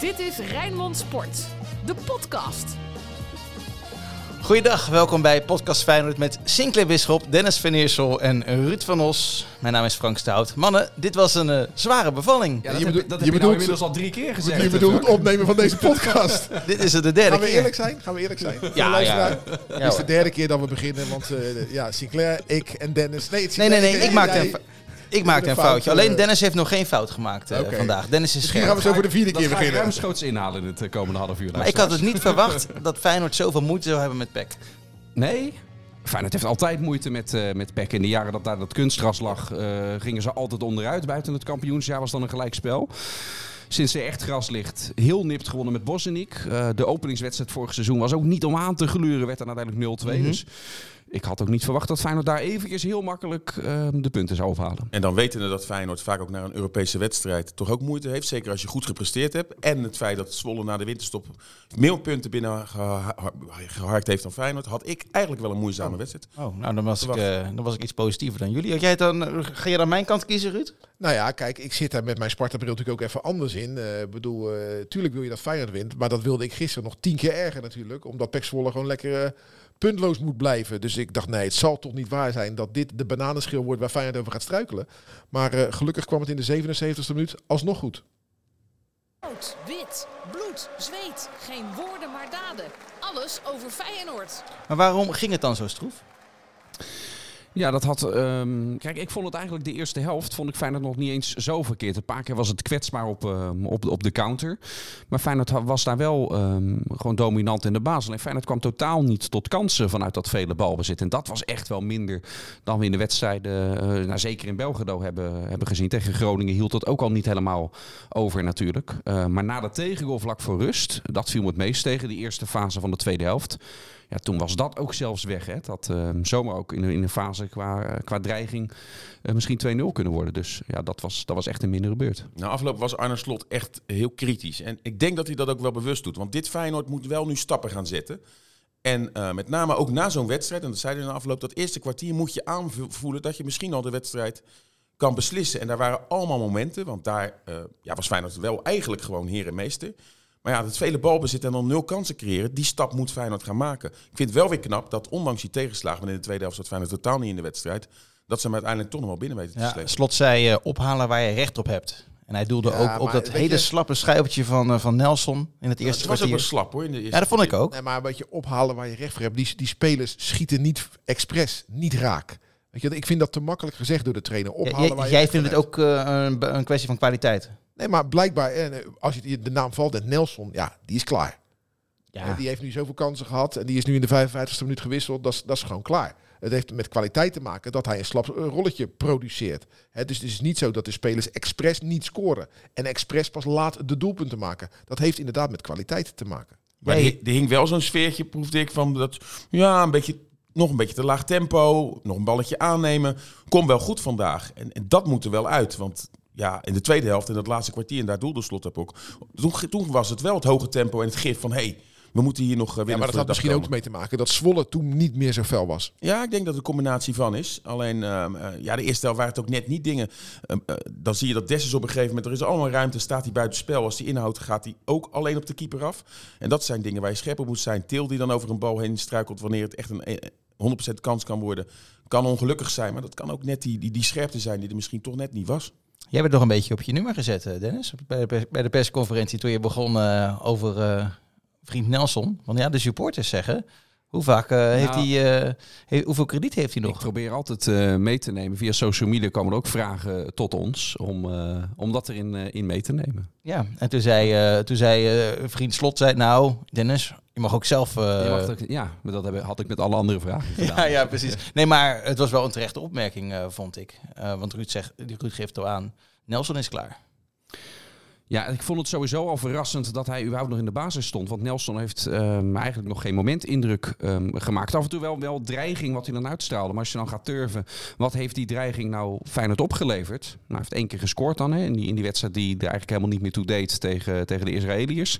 Dit is Rijnmond Sport, de podcast. Goeiedag, welkom bij Podcast Feyenoord met Sinclair Bisschop, Dennis van Eersel en Ruud van Os. Mijn naam is Frank Stout. Mannen, dit was een eh, zware bevalling. Ja, dat Je heb, bedoelt- dat je heb je nou bedoelt- inmiddels al drie keer gezegd. Je bedoelt het opnemen van deze podcast. Dit is het de derde Gaan we keer. eerlijk zijn? Gaan we eerlijk zijn? Ja, ja. Dit Ja, is de derde keer dat we beginnen, want eh, ja, Sinclair, ik en Dennis. Nee, het is Nee, nee, nee, ik maakte jij- een, fa- ik maakte een fout, foutje. Alleen eh, Dennis heeft nog geen fout gemaakt eh, vandaag. Dennis is Misschien scherp. gaan we zo voor de vierde keer beginnen. ruimschoots inhalen in het eh, komende half uur. Maar ik had het niet verwacht dat Feyenoord zoveel moeite zou hebben met PEC. Nee? Feyenoord heeft altijd moeite met, eh met PEC. In de jaren dat daar dat kunstgras lag, eh, gingen ze altijd onderuit. Buiten het kampioensjaar was dan een gelijkspel. Sinds er echt gras ligt, heel nipt gewonnen met Bosniek. Eh, de openingswedstrijd vorig seizoen was ook niet om aan te gluren. Werd dan uiteindelijk 0-2. Mhm. Dus ik had ook niet verwacht dat Feyenoord daar eventjes heel makkelijk eh, de punten zou ophalen. En dan wetende dat Feyenoord vaak ook naar een Europese wedstrijd toch ook moeite heeft. Zeker als je goed gepresteerd hebt. En het feit dat Zwolle na de winterstop meer punten binnen geha- geharkt heeft dan Feyenoord. Had ik eigenlijk wel een moeizame wedstrijd. Oh, nou dan was, ik, eh, dan was ik iets positiever dan jullie. Had jij dan, eh, ga je dan mijn kant kiezen, Ruud? Nou ja, kijk, ik zit daar met mijn Sparta-bril natuurlijk ook even anders in. Eh, Ik bedoel, eh, tuurlijk wil je dat Feyenoord wint, maar dat wilde ik gisteren nog tien keer erger natuurlijk. Omdat Pek Zwolle gewoon lekker puntloos moet blijven. Dus ik dacht, nee, het zal toch niet waar zijn dat dit de bananenschil wordt waar Feyenoord over gaat struikelen. Maar eh, gelukkig kwam het in de 77e minuut alsnog goed. Rood, wit, bloed, zweet. Geen woorden maar daden. Alles over Feyenoord. Maar waarom ging het dan zo stroef? Ja, dat had. ehm, kijk, ik vond het eigenlijk de eerste helft. Vond ik Feyenoord nog niet eens zo verkeerd. Een paar keer was het kwetsbaar op, ehm, op, op de counter. Maar Feyenoord was daar wel ehm, gewoon dominant in de basis. Alleen Feyenoord kwam totaal niet tot kansen vanuit dat vele balbezit. En dat was echt wel minder dan we in de wedstrijden, eh, nou, zeker in Belgrado, hebben, hebben gezien. Tegen Groningen hield dat ook al niet helemaal over natuurlijk. Eh, maar na de tegengoal vlak voor rust, dat viel me het meest tegen. Die eerste fase van de tweede helft. Ja, toen was dat ook zelfs weg. Hè. Dat ehm, zomaar ook in, in een fase qua, eh, dreiging eh, misschien 2-0 kunnen worden. Dus ja, dat was, dat was echt een mindere beurt. Na afloop was Arne Slot echt heel kritisch. En ik denk dat hij dat ook wel bewust doet. Want dit Feyenoord moet wel nu stappen gaan zetten. En eh, met name ook na zo'n wedstrijd, en dat zei hij na afloop, dat eerste kwartier moet je aanvoelen dat je misschien al de wedstrijd kan beslissen. En daar waren allemaal momenten, want daar ja, was Feyenoord wel eigenlijk gewoon heer en meester. Maar ja, het vele balbezit en dan nul kansen creëren, die stap moet Feyenoord gaan maken. Ik vind het wel weer knap dat ondanks die tegenslagen, want in de tweede helft zat Feyenoord totaal niet in de wedstrijd, dat ze hem uiteindelijk toch nog wel binnen weten te Ja, slepen. Slot zei eh, ophalen waar je recht op hebt. En hij doelde Ja, ook op dat hele je- slappe schuivertje van, eh, van Nelson in het eerste het was ook wel kwartier. slap hoor. In de eerste Ja, dat vond ik ook. Nee, maar een beetje ophalen waar je recht voor hebt. Die, die spelers schieten niet expres, niet raak. Weet je, ik vind dat te makkelijk gezegd door de trainer. Ja, Ophalen jij waar je jij vindt het ook eh, een, een kwestie van kwaliteit. Nee, maar blijkbaar, eh, als je de naam valt, en Nelson, ja, die is klaar. Ja. Die heeft nu zoveel kansen gehad en die is nu in de 55ste minuut gewisseld. Dat is, dat is gewoon klaar. Het heeft met kwaliteit te maken dat hij een slap rolletje produceert. Hè, dus het is niet zo dat de spelers expres niet scoren. En expres pas laat de doelpunten maken. Dat heeft inderdaad met kwaliteit te maken. Maar er- er hing wel zo'n sfeertje, proefde ik, van dat, ja, een beetje, nog een beetje te laag tempo, nog een balletje aannemen. Kom wel goed vandaag. En, en dat moet er wel uit, want ja, in de tweede helft, in dat laatste kwartier, en daar doelde Slot op ook. Toen, toen was het wel het hoge tempo en het gif van, hé, hey, we moeten hier nog eh, Ja, winnen. maar dat had misschien ook mee te maken dat Zwolle toen niet meer zo fel was. Ja, ik denk dat het een combinatie van is. Alleen, ehm, eh, ja, de eerste helft waren het ook net niet dingen. Ehm, eh, dan zie je dat Dessus op een gegeven moment, er is allemaal ruimte, staat hij buiten spel. Als die inhoudt, gaat hij ook alleen op de keeper af. En dat zijn dingen waar je scherp op moet zijn. Til die dan over een bal heen struikelt wanneer het echt een eh, 100% kans kan worden. Kan ongelukkig zijn, maar dat kan ook net die, die, die scherpte zijn die er misschien toch net niet was. Jij bent nog een beetje op je nummer gezet, eh, Dennis. Bij de, pers- bij de persconferentie toen je begon eh, over eh, vriend Nelson. Want ja, de supporters zeggen... Hoe vaak heeft hij... eh, he- hoeveel krediet heeft hij Ik nog? probeer altijd mee te nemen. Via social media komen er ook vragen tot ons om, om dat erin in mee te nemen. Ja, en toen zei, toen zei vriend Slot... Zei, nou, Dennis, je mag ook zelf... eh, mag ook- ja, maar dat heb- had ik met alle andere vragen gedaan. ja, ja, precies. Nee, maar het was wel een terechte opmerking, eh, vond ik. Eh, want Ruud, zegt, Ruud geeft al aan, Nelson is klaar. Ja, ik vond het sowieso al verrassend dat hij überhaupt nog in de basis stond. Want Nelson heeft ehm, eigenlijk nog geen moment indruk ehm, gemaakt. Af en toe wel, wel dreiging wat hij dan uitstraalde. Maar als je dan gaat turven, wat heeft die dreiging nou Feyenoord opgeleverd? Nou, hij heeft één keer gescoord dan hè, in, die, in die wedstrijd die er eigenlijk helemaal niet meer toe deed tegen, tegen de Israëliërs.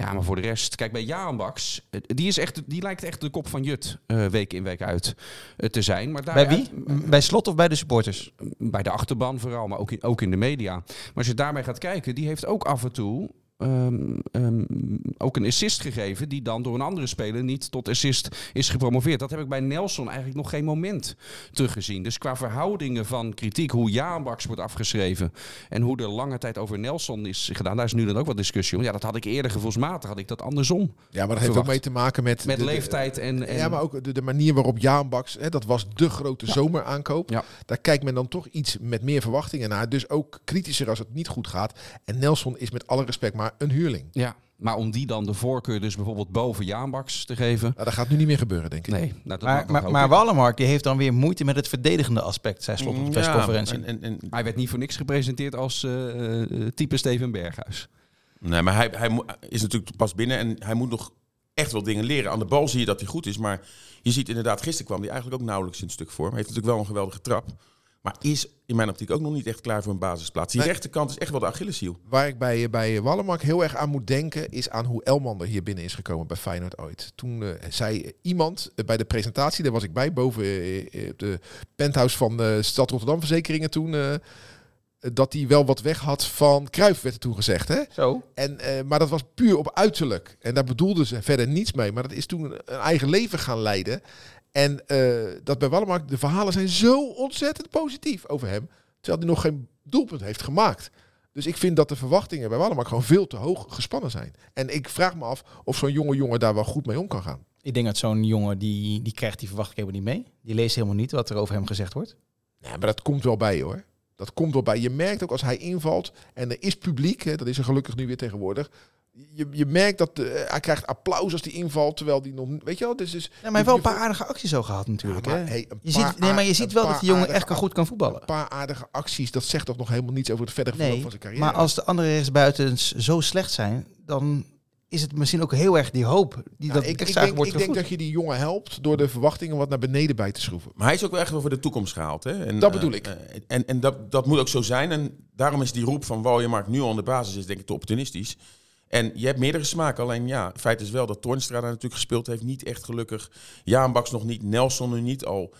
Ja, maar voor de rest, kijk bij Jaan Baks, eh, die, is echt, die lijkt echt de kop van Jut eh, week in week uit eh, te zijn. Maar Bij daaruit- wie? Bij Slot of bij de supporters? bij de achterban vooral, maar ook in, ook in de media. Maar als je daarbij gaat kijken, die heeft ook af en toe ehm, ehm, ook een assist gegeven die dan door een andere speler niet tot assist is gepromoveerd. Dat heb ik bij Nelson eigenlijk nog geen moment teruggezien. Dus qua verhoudingen van kritiek, hoe Jaanbaks wordt afgeschreven en hoe er lange tijd over Nelson is gedaan, daar is nu dan ook wat discussie om. Ja, dat had ik eerder gevoelsmatig, had ik dat andersom. Ja, maar dat heeft ook mee te maken met... Met de- leeftijd en, en Ja, maar ook de, de manier waarop Jaan Baks, hè, dat was de grote zomeraankoop. Ja. Daar kijkt men dan toch iets met meer verwachtingen naar. Dus ook kritischer als het niet goed gaat. En Nelson is met alle respect maar een huurling. Ja, maar om die dan de voorkeur dus bijvoorbeeld boven Jaanbaks te geven. Nou, dat gaat nu niet meer gebeuren, denk ik. Nee, nou, dat Maar, maar, maar. Wallenmark die heeft dan weer moeite met het verdedigende aspect, zei Slot op de Ja, persconferentie. en, en, en, Hij werd niet voor niks gepresenteerd als eh, eh, type Steven Berghuis. Nee, maar hij, hij is natuurlijk pas binnen en hij moet nog echt wel dingen leren. Aan de bal zie je dat hij goed is, maar je ziet inderdaad, gisteren kwam hij eigenlijk ook nauwelijks in het stuk voor. Hij heeft natuurlijk wel een geweldige trap, maar is in mijn optiek ook nog niet echt klaar voor een basisplaats. Die Nee. rechterkant is echt wel de Achilleshiel. Waar ik bij, bij Wallenmark heel erg aan moet denken, is aan hoe Elmander hier binnen is gekomen bij Feyenoord ooit. Toen eh, zei iemand eh, bij de presentatie, daar was ik bij, boven eh, op de penthouse van de Stad Rotterdam Verzekeringen toen, eh, dat hij wel wat weg had van Cruijff, werd er toen gezegd. Hè? Zo. En, eh, maar dat was puur op uiterlijk. En daar bedoelden ze verder niets mee. Maar dat is toen een eigen leven gaan leiden. En eh, dat bij Wallenmark, de verhalen zijn zo ontzettend positief over hem. Terwijl hij nog geen doelpunt heeft gemaakt. Dus ik vind dat de verwachtingen bij Wallenmark gewoon veel te hoog gespannen zijn. En ik vraag me af of zo'n jonge jongen daar wel goed mee om kan gaan. Ik denk dat zo'n jongen, die, die krijgt die verwachting helemaal niet mee. Die leest helemaal niet wat er over hem gezegd wordt. Nee, maar dat komt wel bij hoor. Dat komt wel bij. Je merkt ook als hij invalt en er is publiek, hè, dat is er gelukkig nu weer tegenwoordig. Je, je merkt dat eh, hij krijgt applaus als hij invalt, terwijl hij nog, weet je wel, dus, dus Ja, maar hij heeft wel een paar aardige acties al gehad natuurlijk. Ja, maar, hè? hey, je ziet, nee, maar je ziet wel dat die jongen echt kan goed kan voetballen. Een paar aardige acties, dat zegt toch nog helemaal niets over het verdere verloop Nee, van zijn carrière. maar als de andere rechtsbuitens zo slecht zijn, dan is het misschien ook heel erg die hoop die Ja, dat ik, denk, wordt ik denk dat je die jongen helpt door de verwachtingen wat naar beneden bij te schroeven. Maar hij is ook wel echt wel voor de toekomst gehaald. Hè? En, Dat bedoel eh, ik. eh, en en dat, dat moet ook zo zijn. En daarom is die roep van Waljemark nu al aan de basis is denk ik te opportunistisch. En je hebt meerdere smaken. Alleen ja, feit is wel dat Toornstra daar natuurlijk gespeeld heeft. Niet echt gelukkig. Jaan Baks nog niet. Nelson nu niet al.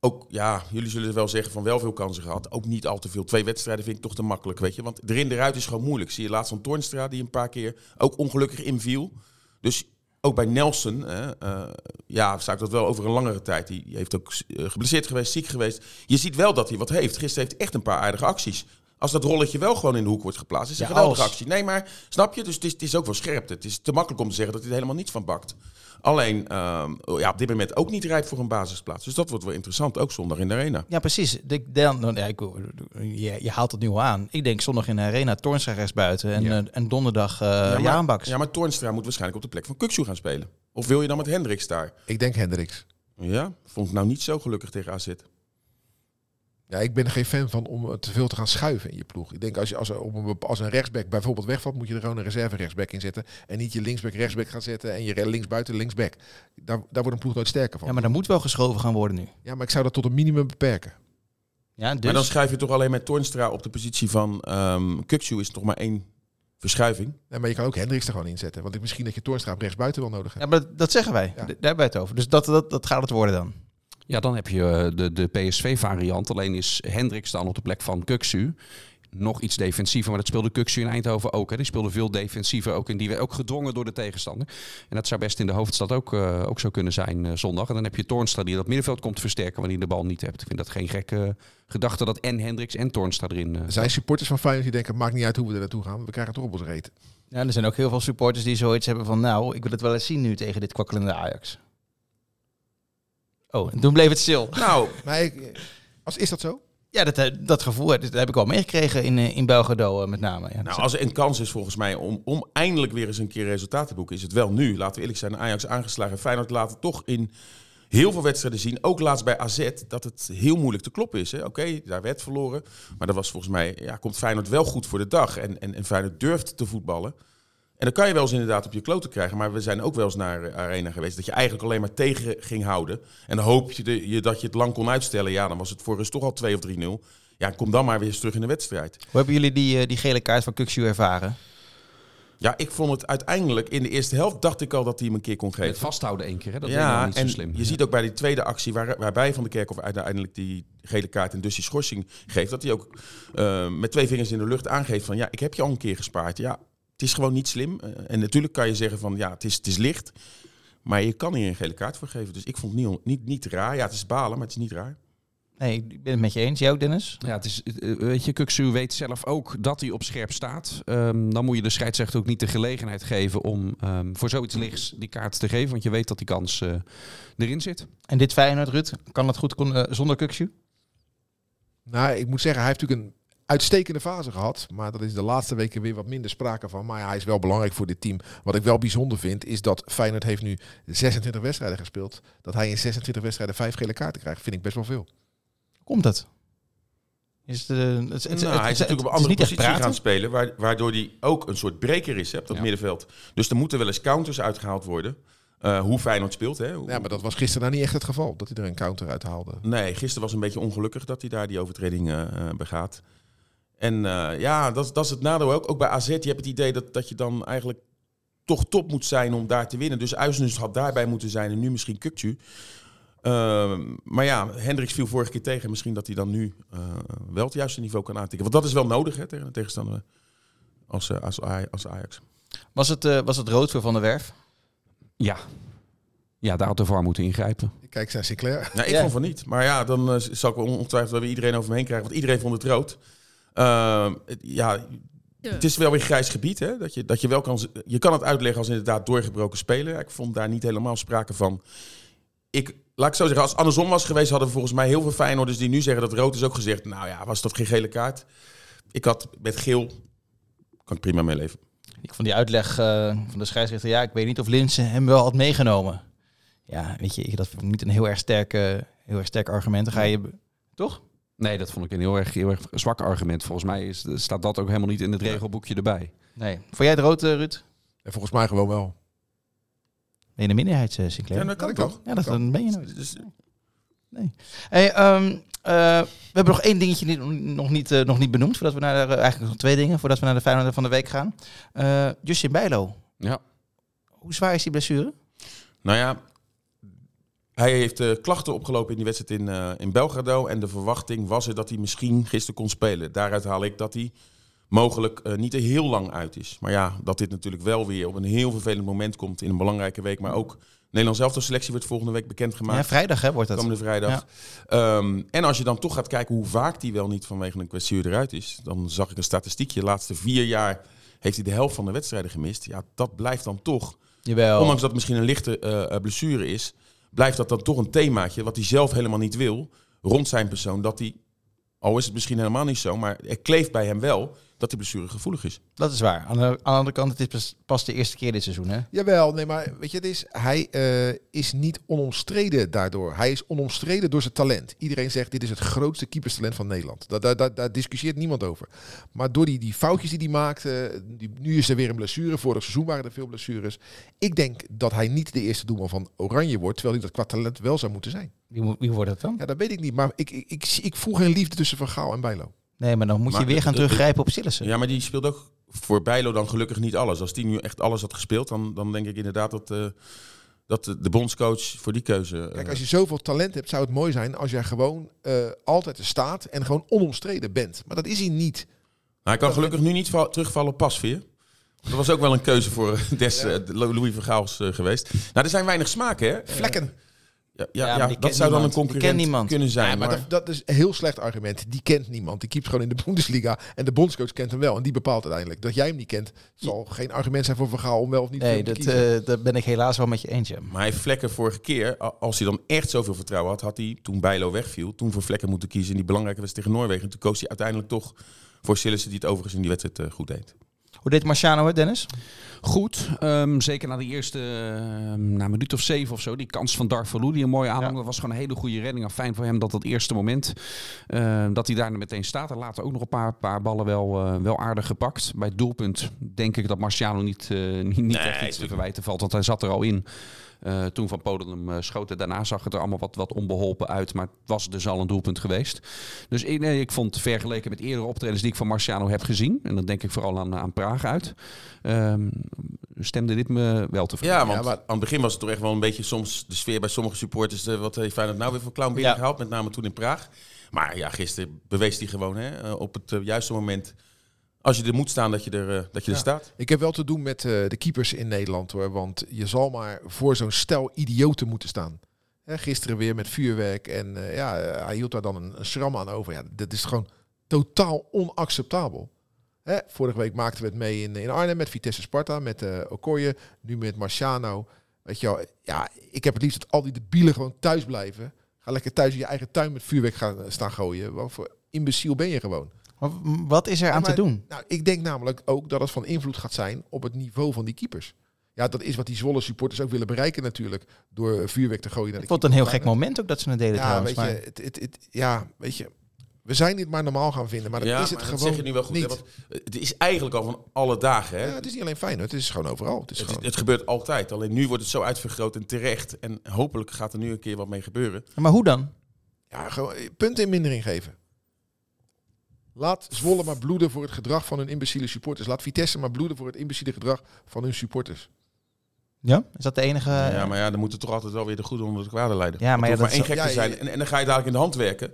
Ook, ja, jullie zullen wel zeggen van wel veel kansen gehad. Ook niet al te veel. Twee wedstrijden vind ik toch te makkelijk, weet je. Want erin eruit is gewoon moeilijk. Zie je laatst van Toornstra die een paar keer ook ongelukkig inviel. Dus ook bij Nelson, hè, eh, ja, zou ik dat wel over een langere tijd. Die heeft ook eh, geblesseerd geweest, ziek geweest. Je ziet wel dat hij wat heeft. Gisteren heeft echt een paar aardige acties. Als dat rolletje wel gewoon in de hoek wordt geplaatst, is het Ja, een geweldige als. actie. Nee, maar snap je? Dus het is, het is ook wel scherpte. Het is te makkelijk om te zeggen dat hij er helemaal niets van bakt. Alleen, ehm, ja, op dit moment ook niet rijp voor een basisplaats. Dus dat wordt wel interessant, ook zondag in de arena. Ja, precies. De, dan, dan, ja, ik, je, je haalt het nu al aan. Ik denk zondag in de arena Toornstra rechtsbuiten en, Ja. eh, en donderdag uh, ja, maar, Jaanbaks. ja, maar Toornstra moet waarschijnlijk op de plek van Kuksu gaan spelen. Of wil je dan met Hendricks daar? Ik denk Hendricks. Ja, vond ik nou niet zo gelukkig tegen AZ. Ja, ik ben er geen fan van om te veel te gaan schuiven in je ploeg. Ik denk als, je, als, er op een, als een rechtsback bijvoorbeeld wegvalt, moet je er gewoon een reserve rechtsback in zetten. En niet je linksback rechtsback gaan zetten en je linksbuiten linksback. Daar, daar wordt een ploeg nooit sterker van. Ja, maar er moet wel geschoven gaan worden nu. Ja, maar ik zou dat tot een minimum beperken. Ja, dus, Maar dan schrijf je toch alleen met Toornstra op de positie van ehm Kuksu is toch maar één verschuiving. Nee, maar je kan ook Hendricks er gewoon in zetten. Want ik, misschien dat je Toornstra op rechtsbuiten wel nodig hebt. ja, maar dat, dat zeggen wij. Ja. Daar hebben wij het over. Dus dat, dat, dat gaat het worden dan. Ja, dan heb je eh, de, de PSV-variant. Alleen is Hendricks dan op de plek van Kuksu. Nog iets defensiever, maar dat speelde Kuksu in Eindhoven ook. Hè. Die speelde veel defensiever, ook, in die werd ook gedwongen door de tegenstander. En dat zou best in de hoofdstad ook, eh, ook zo kunnen zijn eh, zondag. En dan heb je Toornstra die dat middenveld komt versterken wanneer je de bal niet hebt. Ik vind dat geen gekke gedachte dat en Hendricks en Toornstra erin eh, Er zijn supporters van Feyenoord die denken, maakt niet uit hoe we er naartoe gaan. We krijgen het toch op ons reet. Ja, er zijn ook heel veel supporters die zoiets hebben van... nou, ik wil het wel eens zien nu tegen dit kwakkelende Ajax. Oh, en toen bleef het stil. Nou, Maar ik, als, is dat zo? Ja, dat, eh, dat gevoel dat heb ik al meegekregen in, eh, in Belgrado eh, met name. Ja, nou, als er een kans is volgens mij om, om eindelijk weer eens een keer resultaat te boeken, is het wel nu. Laten we eerlijk zijn, Ajax aangeslagen. Feyenoord laat het toch in heel veel wedstrijden zien, ook laatst bij AZ, dat het heel moeilijk te kloppen is. hè. Oké, daar werd verloren, maar dat was volgens mij, ja, komt Feyenoord wel goed voor de dag. En, en, en Feyenoord durft te voetballen. En dan kan je wel eens inderdaad op je kloten krijgen. Maar we zijn ook wel eens naar de arena geweest. Dat je eigenlijk alleen maar tegen ging houden. En dan hoop je, de, je dat je het lang kon uitstellen. Ja, dan was het voor rust toch al 2 of 3-0. Ja, kom dan maar weer eens terug in de wedstrijd. Hoe hebben jullie die, eh, die gele kaart van Kukshu ervaren? Ja, ik vond het uiteindelijk in de eerste helft dacht ik al dat hij hem een keer kon het geven. vasthouden één keer. Hè. Dat ja, nou niet en zo slim. je ziet ook bij die tweede actie waar, waarbij Van de Kerkhoff uiteindelijk die gele kaart en dus die schorsing geeft, dat hij ook eh, met twee vingers in de lucht aangeeft van ja, ik heb je al een keer gespaard. Ja, het is gewoon niet slim. Eh, en natuurlijk kan je zeggen van ja, het is, het is licht. Maar je kan hier een gele kaart voor geven. Dus ik vond het niet, niet, niet raar. Ja, het is balen, maar het is niet raar. Nee, ik ben het met je eens. Jij ook, Dennis? Ja, het is, eh, weet je, Kuksu weet zelf ook dat hij op scherp staat. Ehm, dan moet je de scheidsrechter ook niet de gelegenheid geven om ehm, voor zoiets lichts die kaart te geven. Want je weet dat die kans eh, erin zit. En dit Feyenoord, Ruud, kan dat goed kon, zonder Kukshu? Nou, ik moet zeggen, hij heeft natuurlijk een uitstekende fase gehad. Maar dat is de laatste weken weer wat minder sprake van. Maar ja, hij is wel belangrijk voor dit team. Wat ik wel bijzonder vind, is dat Feyenoord heeft nu 26 wedstrijden gespeeld. Dat hij in 26 wedstrijden vijf gele kaarten krijgt, vind ik best wel veel. Komt het? Is het, eh, het, het, Nou, het- hij is het- natuurlijk op een het andere positie gaan spelen, waar- waardoor hij ook een soort breker is hè, op dat Ja. middenveld. Dus er moeten wel eens counters uitgehaald worden. Eh, hoe Feyenoord speelt. Hè. Ja, maar dat was gisteren nou niet echt het geval. Dat hij er een counter uit haalde. Nee, gisteren was een beetje ongelukkig dat hij daar die overtreding eh, eh, begaat. En eh, ja, dat, dat is het nadeel ook. Ook bij AZ, je hebt het idee dat, dat je dan eigenlijk toch top moet zijn om daar te winnen. Dus Uisnes had daarbij moeten zijn en nu misschien Kukcu. Ehm, maar ja, Hendricks viel vorige keer tegen. Misschien dat hij dan nu eh, wel het juiste niveau kan aantikken. Want dat is wel nodig hè, tegen een tegenstander als, eh, als, Aj- als Ajax. Was het, eh, was het rood voor Van der Werf? Ja. Ja, daar had de VAR moeten ingrijpen. Ik kijk naar Sinclair. Nou, ik Ja. vond van niet. Maar ja, dan zal ik wel ongetwijfeld wel weer iedereen over me heen krijgen. Want iedereen vond het rood. Ehm, het- ja, het is wel weer grijs gebied. Hè? Dat je, dat je, wel kan, je kan het uitleggen als inderdaad doorgebroken speler. Ik vond daar niet helemaal sprake van. Ik, laat ik zo zeggen, als het andersom was geweest... hadden we volgens mij heel veel Feyenoorders die nu zeggen dat rood is ook gezegd. Nou ja, was dat geen gele kaart? Ik had met geel... Kan ik prima mee leven. Ik vond die uitleg eh, van de scheidsrechter, ja, ik weet niet of Linsen hem wel had meegenomen. Ja, weet je, ik- dat vond ik niet een heel erg sterk, eh, heel erg sterk argument. Dan ga je, toch? Nee, dat vond ik een heel erg, heel erg zwak argument. Volgens mij is, staat dat ook helemaal niet in het regelboekje erbij. Nee. Vond jij het rood, eh, Ruud? En volgens mij gewoon wel. Ben je de minderheid, eh, Sinclair? Ja, dat kan kan. toch? Ja, dat dan ben je nooit. Dus, Hey, ehm, eh, we hebben nog één dingetje niet, nog, niet, eh, nog niet benoemd, voordat we naar de, eigenlijk nog twee dingen, voordat we naar de Feyenoord van de week gaan. Eh, Justin Bijlo, Ja. hoe zwaar is die blessure? Nou ja, hij heeft eh, klachten opgelopen in die wedstrijd in, eh, in Belgrado. En de verwachting was er dat hij misschien gisteren kon spelen. Daaruit haal ik dat hij mogelijk eh, niet er heel lang uit is. Maar ja, dat dit natuurlijk wel weer op een heel vervelend moment komt in een belangrijke week. Maar ook Nederlands elftal selectie wordt volgende week bekendgemaakt. Ja, vrijdag hè, wordt dat. Komende vrijdag. Ehm, en als je dan toch gaat kijken hoe vaak die wel niet vanwege een kwestie eruit is. Dan zag ik een statistiekje. De laatste vier jaar heeft hij de helft van de wedstrijden gemist. Ja, dat blijft dan toch Jawel. Ondanks dat het misschien een lichte blessure is, blijft dat dan toch een themaatje wat hij zelf helemaal niet wil rond zijn persoon. Dat hij, al is het misschien helemaal niet zo, maar er kleeft bij hem wel dat die blessure gevoelig is. Dat is waar. Aan de, aan de andere kant, het is pas, de eerste keer dit seizoen hè? Jawel, nee, maar weet je, het is, hij eh, is niet onomstreden daardoor. Hij is onomstreden door zijn talent. Iedereen zegt, dit is het grootste keeperstalent van Nederland. Daar, daar, daar, daar discussieert niemand over. Maar door die, die foutjes die hij maakt, eh, die, nu is er weer een blessure. Vorig seizoen waren er veel blessures. Ik denk dat hij niet de eerste doelman van Oranje wordt, terwijl hij dat qua talent wel zou moeten zijn. Wie, wie wordt het dan? Ja, dat weet ik niet. Maar ik, ik, ik voel geen liefde tussen Van Gaal en Bijlo. Nee, maar dan moet Maar je weer gaan teruggrijpen op Sillissen. Ja, maar die speelt ook voor Bijlo dan gelukkig niet alles. Als die nu echt alles had gespeeld, dan, dan denk ik inderdaad dat, eh, dat de bondscoach voor die keuze... eh, Kijk, als je zoveel talent hebt, zou het mooi zijn als jij gewoon eh, altijd er staat en gewoon onomstreden bent. Maar dat is hij niet. Nou, hij kan gelukkig nu niet val- terugvallen op Pasveer. Dat was ook wel een keuze voor des, Louis van Gaals geweest. Nou, er zijn weinig smaken, hè? Vlekken. Ja, Ja, ja, dat zou dan een concurrent kunnen zijn. Ja, maar maar- dat, dat is een heel slecht argument. Die kent niemand. Die keept gewoon in de Bundesliga. En de bondscoach kent hem wel. En die bepaalt uiteindelijk. Dat jij hem niet kent, zal geen argument zijn voor Vergaal om wel of niet Nee, dat, kiezen. eh, dat ben ik helaas wel met je eens. ja. Maar hij heeft Vlekken vorige keer, als hij dan echt zoveel vertrouwen had, had hij toen Bijlo wegviel, toen voor Vlekken moeten kiezen in die belangrijke wedstrijd tegen Noorwegen. En toen koos hij uiteindelijk toch voor Sillissen, die het overigens in die wedstrijd eh, goed deed. Hoe deed Marciano het, Dennis? Goed, ehm, zeker na de eerste ehm, na minuut of zeven of zo. Die kans van Darvalu, die een mooie aanhang. Ja. Dat was gewoon een hele goede redding. En fijn voor hem dat dat eerste moment, ehm, dat hij daar meteen staat. En later ook nog een paar, paar ballen wel, eh, wel aardig gepakt. Bij het doelpunt denk ik dat Marciano niet, eh, niet, niet echt iets te verwijten valt. Want hij zat er al in. eh, toen Van Polen hem eh, schoot. En daarna zag het er allemaal wat, wat onbeholpen uit. Maar het was dus al een doelpunt geweest. Dus ik, nee, ik vond vergeleken met eerdere optredens die ik van Marciano heb gezien. En dan denk ik vooral aan, aan Praag uit. Stemde dit me wel tevreden. Ja, want Ja, maar- aan het begin was het toch echt wel een beetje soms de sfeer bij sommige supporters. eh, wat heeft Feyenoord nou weer voor clown binnengehaald, met name toen in Praag. Maar ja, gisteren bewees hij gewoon hè, eh, op het eh, juiste moment Als je er moet staan, dat je er, dat je er Ja. staat. Ik heb wel te doen met de keepers in Nederland hoor. Want je zal maar voor zo'n stel idioten moeten staan. Hè, gisteren weer met vuurwerk. En ja, hij hield daar dan een, een schram aan over. Ja, dat is gewoon totaal onacceptabel. Hè, vorige week maakten we het mee in, in Arnhem met Vitesse Sparta. Met eh Okoye. Nu met Marciano. Weet je wel, ja, ik heb het liefst dat al die debielen gewoon thuis blijven. Ga lekker thuis in je eigen tuin met vuurwerk gaan eh, staan gooien. Wat voor imbeciel ben je gewoon? Wat is er aan maar- te doen? Nou, ik denk namelijk ook dat het van invloed gaat zijn op het niveau van die keepers. Ja, dat is wat die Zwolle supporters ook willen bereiken natuurlijk. Door vuurwerk te gooien naar de Ik vond het een heel gek moment ook dat ze het deden Ja, trouwens. weet je, maar- het, het, het- ja, weet je. We zijn dit maar normaal gaan vinden, maar dat ja, is het maar gewoon dat zeg je nu wel goed. hè, want het is eigenlijk al van alle dagen. Hè? Ja, het is niet alleen fijn, het is gewoon overal. Het is Het, gewoon, het gebeurt altijd. Alleen nu wordt het zo uitvergroot en terecht. En hopelijk gaat er nu een keer wat mee gebeuren. maar hoe dan? ja, gewoon eh, punten in mindering geven. Laat Zwolle maar bloeden voor het gedrag van hun imbeciele supporters. Laat Vitesse maar bloeden voor het imbeciele gedrag van hun supporters. Ja? Is dat de enige... ja, maar ja, dan moet er toch altijd wel weer de goede onder de kwade leiden. Ja, maar ja, hoeft maar dat één gek te ja, zijn. En, en dan ga je dadelijk in de hand werken.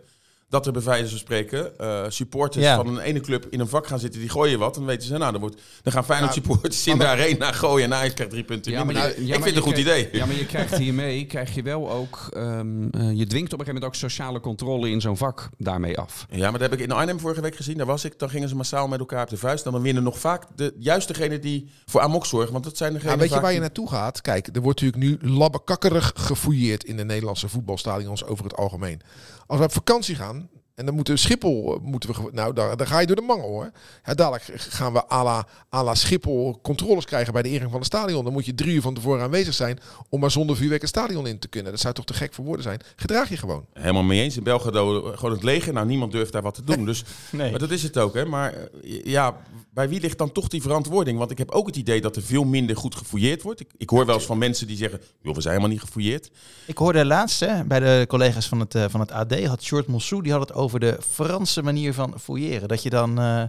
Dat er bij wijze van spreken eh, supporters Ja. van een ene club in een vak gaan zitten. Die gooien wat. Dan weten ze, nou, dan, wordt, dan gaan Feyenoord Ja, supporters in de arena gooien. En Ajax krijgt drie punten Ja, maar je- ik maar vind het een goed idee. Ja, maar je krijgt hiermee, krijg je wel ook, ehm, eh, je dwingt op een gegeven moment ook sociale controle in zo'n vak daarmee af. Ja, maar dat heb ik in Arnhem vorige week gezien. Daar was ik. Dan gingen ze massaal met elkaar op de vuist. En dan winnen nog vaak de, juist degene die voor amok zorgen. Want dat zijn degenen Ja, weet je waar je naartoe gaat? Kijk, er wordt natuurlijk nu labbekakkerig gefouilleerd in de Nederlandse voetbalstadions over het algemeen. Als we op vakantie gaan, en dan moeten we Schiphol, eh, moeten we, nou, daar, daar ga je door de mangel hoor. Ja, dadelijk gaan we à la, à la Schiphol controles krijgen bij de ingang van het stadion. Dan moet je drie uur van tevoren aanwezig zijn om maar zonder vuurwerk het stadion in te kunnen. Dat zou toch te gek voor woorden zijn? Gedraag je gewoon. Helemaal mee eens. In Belgrado eh, gewoon het leger. Nou, niemand durft daar wat te doen. Dus, Nee. Maar dat is het ook. Hè. Maar eh, ja, bij wie ligt dan toch die verantwoording? Want ik heb ook het idee dat er veel minder goed gefouilleerd wordt. Ik, ik hoor wel eens van mensen die zeggen... joh, we zijn helemaal niet gefouilleerd. Ik hoorde laatst hè, bij de collega's van het, eh, van het AD, had Short Moussou, die had het over de Franse manier van fouilleren. Dat je dan, eh, eh,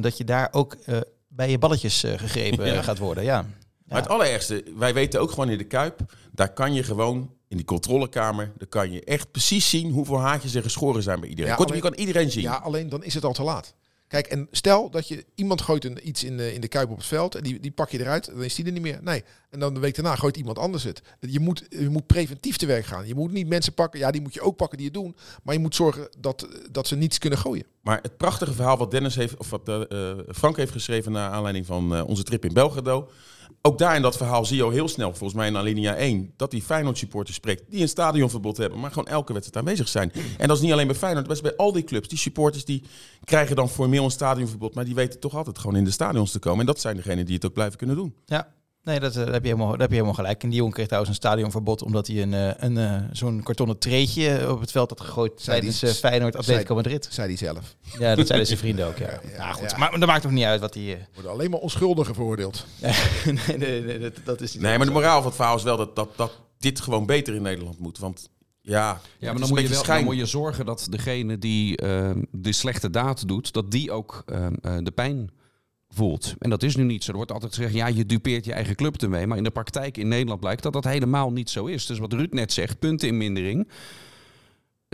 dat je daar ook eh, bij je balletjes eh, gegrepen Ja. gaat worden, ja. Maar het allerergste, wij weten ook gewoon in de Kuip... daar kan je gewoon in die controlekamer... daar kan je echt precies zien hoeveel haartjes er geschoren zijn bij iedereen. Ja, Kortom, je kan iedereen zien. Ja, alleen dan is het al te laat. Kijk, en stel dat je iemand gooit een, iets in de, in de kuip op het veld en die, die pak je eruit, dan is die er niet meer. Nee. En dan de week daarna gooit iemand anders het. Je moet, je moet preventief te werk gaan. Je moet niet mensen pakken, ja, die moet je ook pakken die het doen, maar je moet zorgen dat, dat ze niets kunnen gooien. Maar het prachtige verhaal wat Dennis heeft, of wat eh, eh, Frank heeft geschreven naar aanleiding van eh, onze trip in Belgrado. Ook daar in dat verhaal zie je al heel snel, volgens mij in alinea 1, dat die Feyenoord supporters spreekt die een stadionverbod hebben, maar gewoon elke wedstrijd aanwezig zijn. En dat is niet alleen bij Feyenoord, is bij al die clubs. Die supporters die krijgen dan formeel een stadionverbod, maar die weten toch altijd gewoon in de stadions te komen. En dat zijn degenen die het ook blijven kunnen doen. Ja, nee, dat, eh, daar, heb je helemaal, daar heb je helemaal gelijk. En die jongen kreeg trouwens een stadionverbod omdat hij een, eh, een, eh, zo'n kartonnen treetje op het veld had gegooid Zei tijdens die- Feyenoord Atletico Madrid. Zei hij zelf. Ja, dat zeiden zijn vrienden ook, ja. Ja, Ja, goed. ja. Maar dat maakt toch niet uit wat hij... Worden alleen maar onschuldigen veroordeeld. nee, nee, nee, dat, dat is niet Nee, maar de moraal van het verhaal is wel dat, dat, dat dit gewoon beter in Nederland moet. Want ja, Ja, maar dan moet, je wel, dan moet je zorgen dat degene die ehm, de slechte daad doet, dat die ook ehm, eh, de pijn voelt. En dat is nu niet zo. Er wordt altijd gezegd, ja, je dupeert je eigen club ermee. Maar in de praktijk in Nederland blijkt dat dat helemaal niet zo is. Dus wat Ruud net zegt, punten in mindering.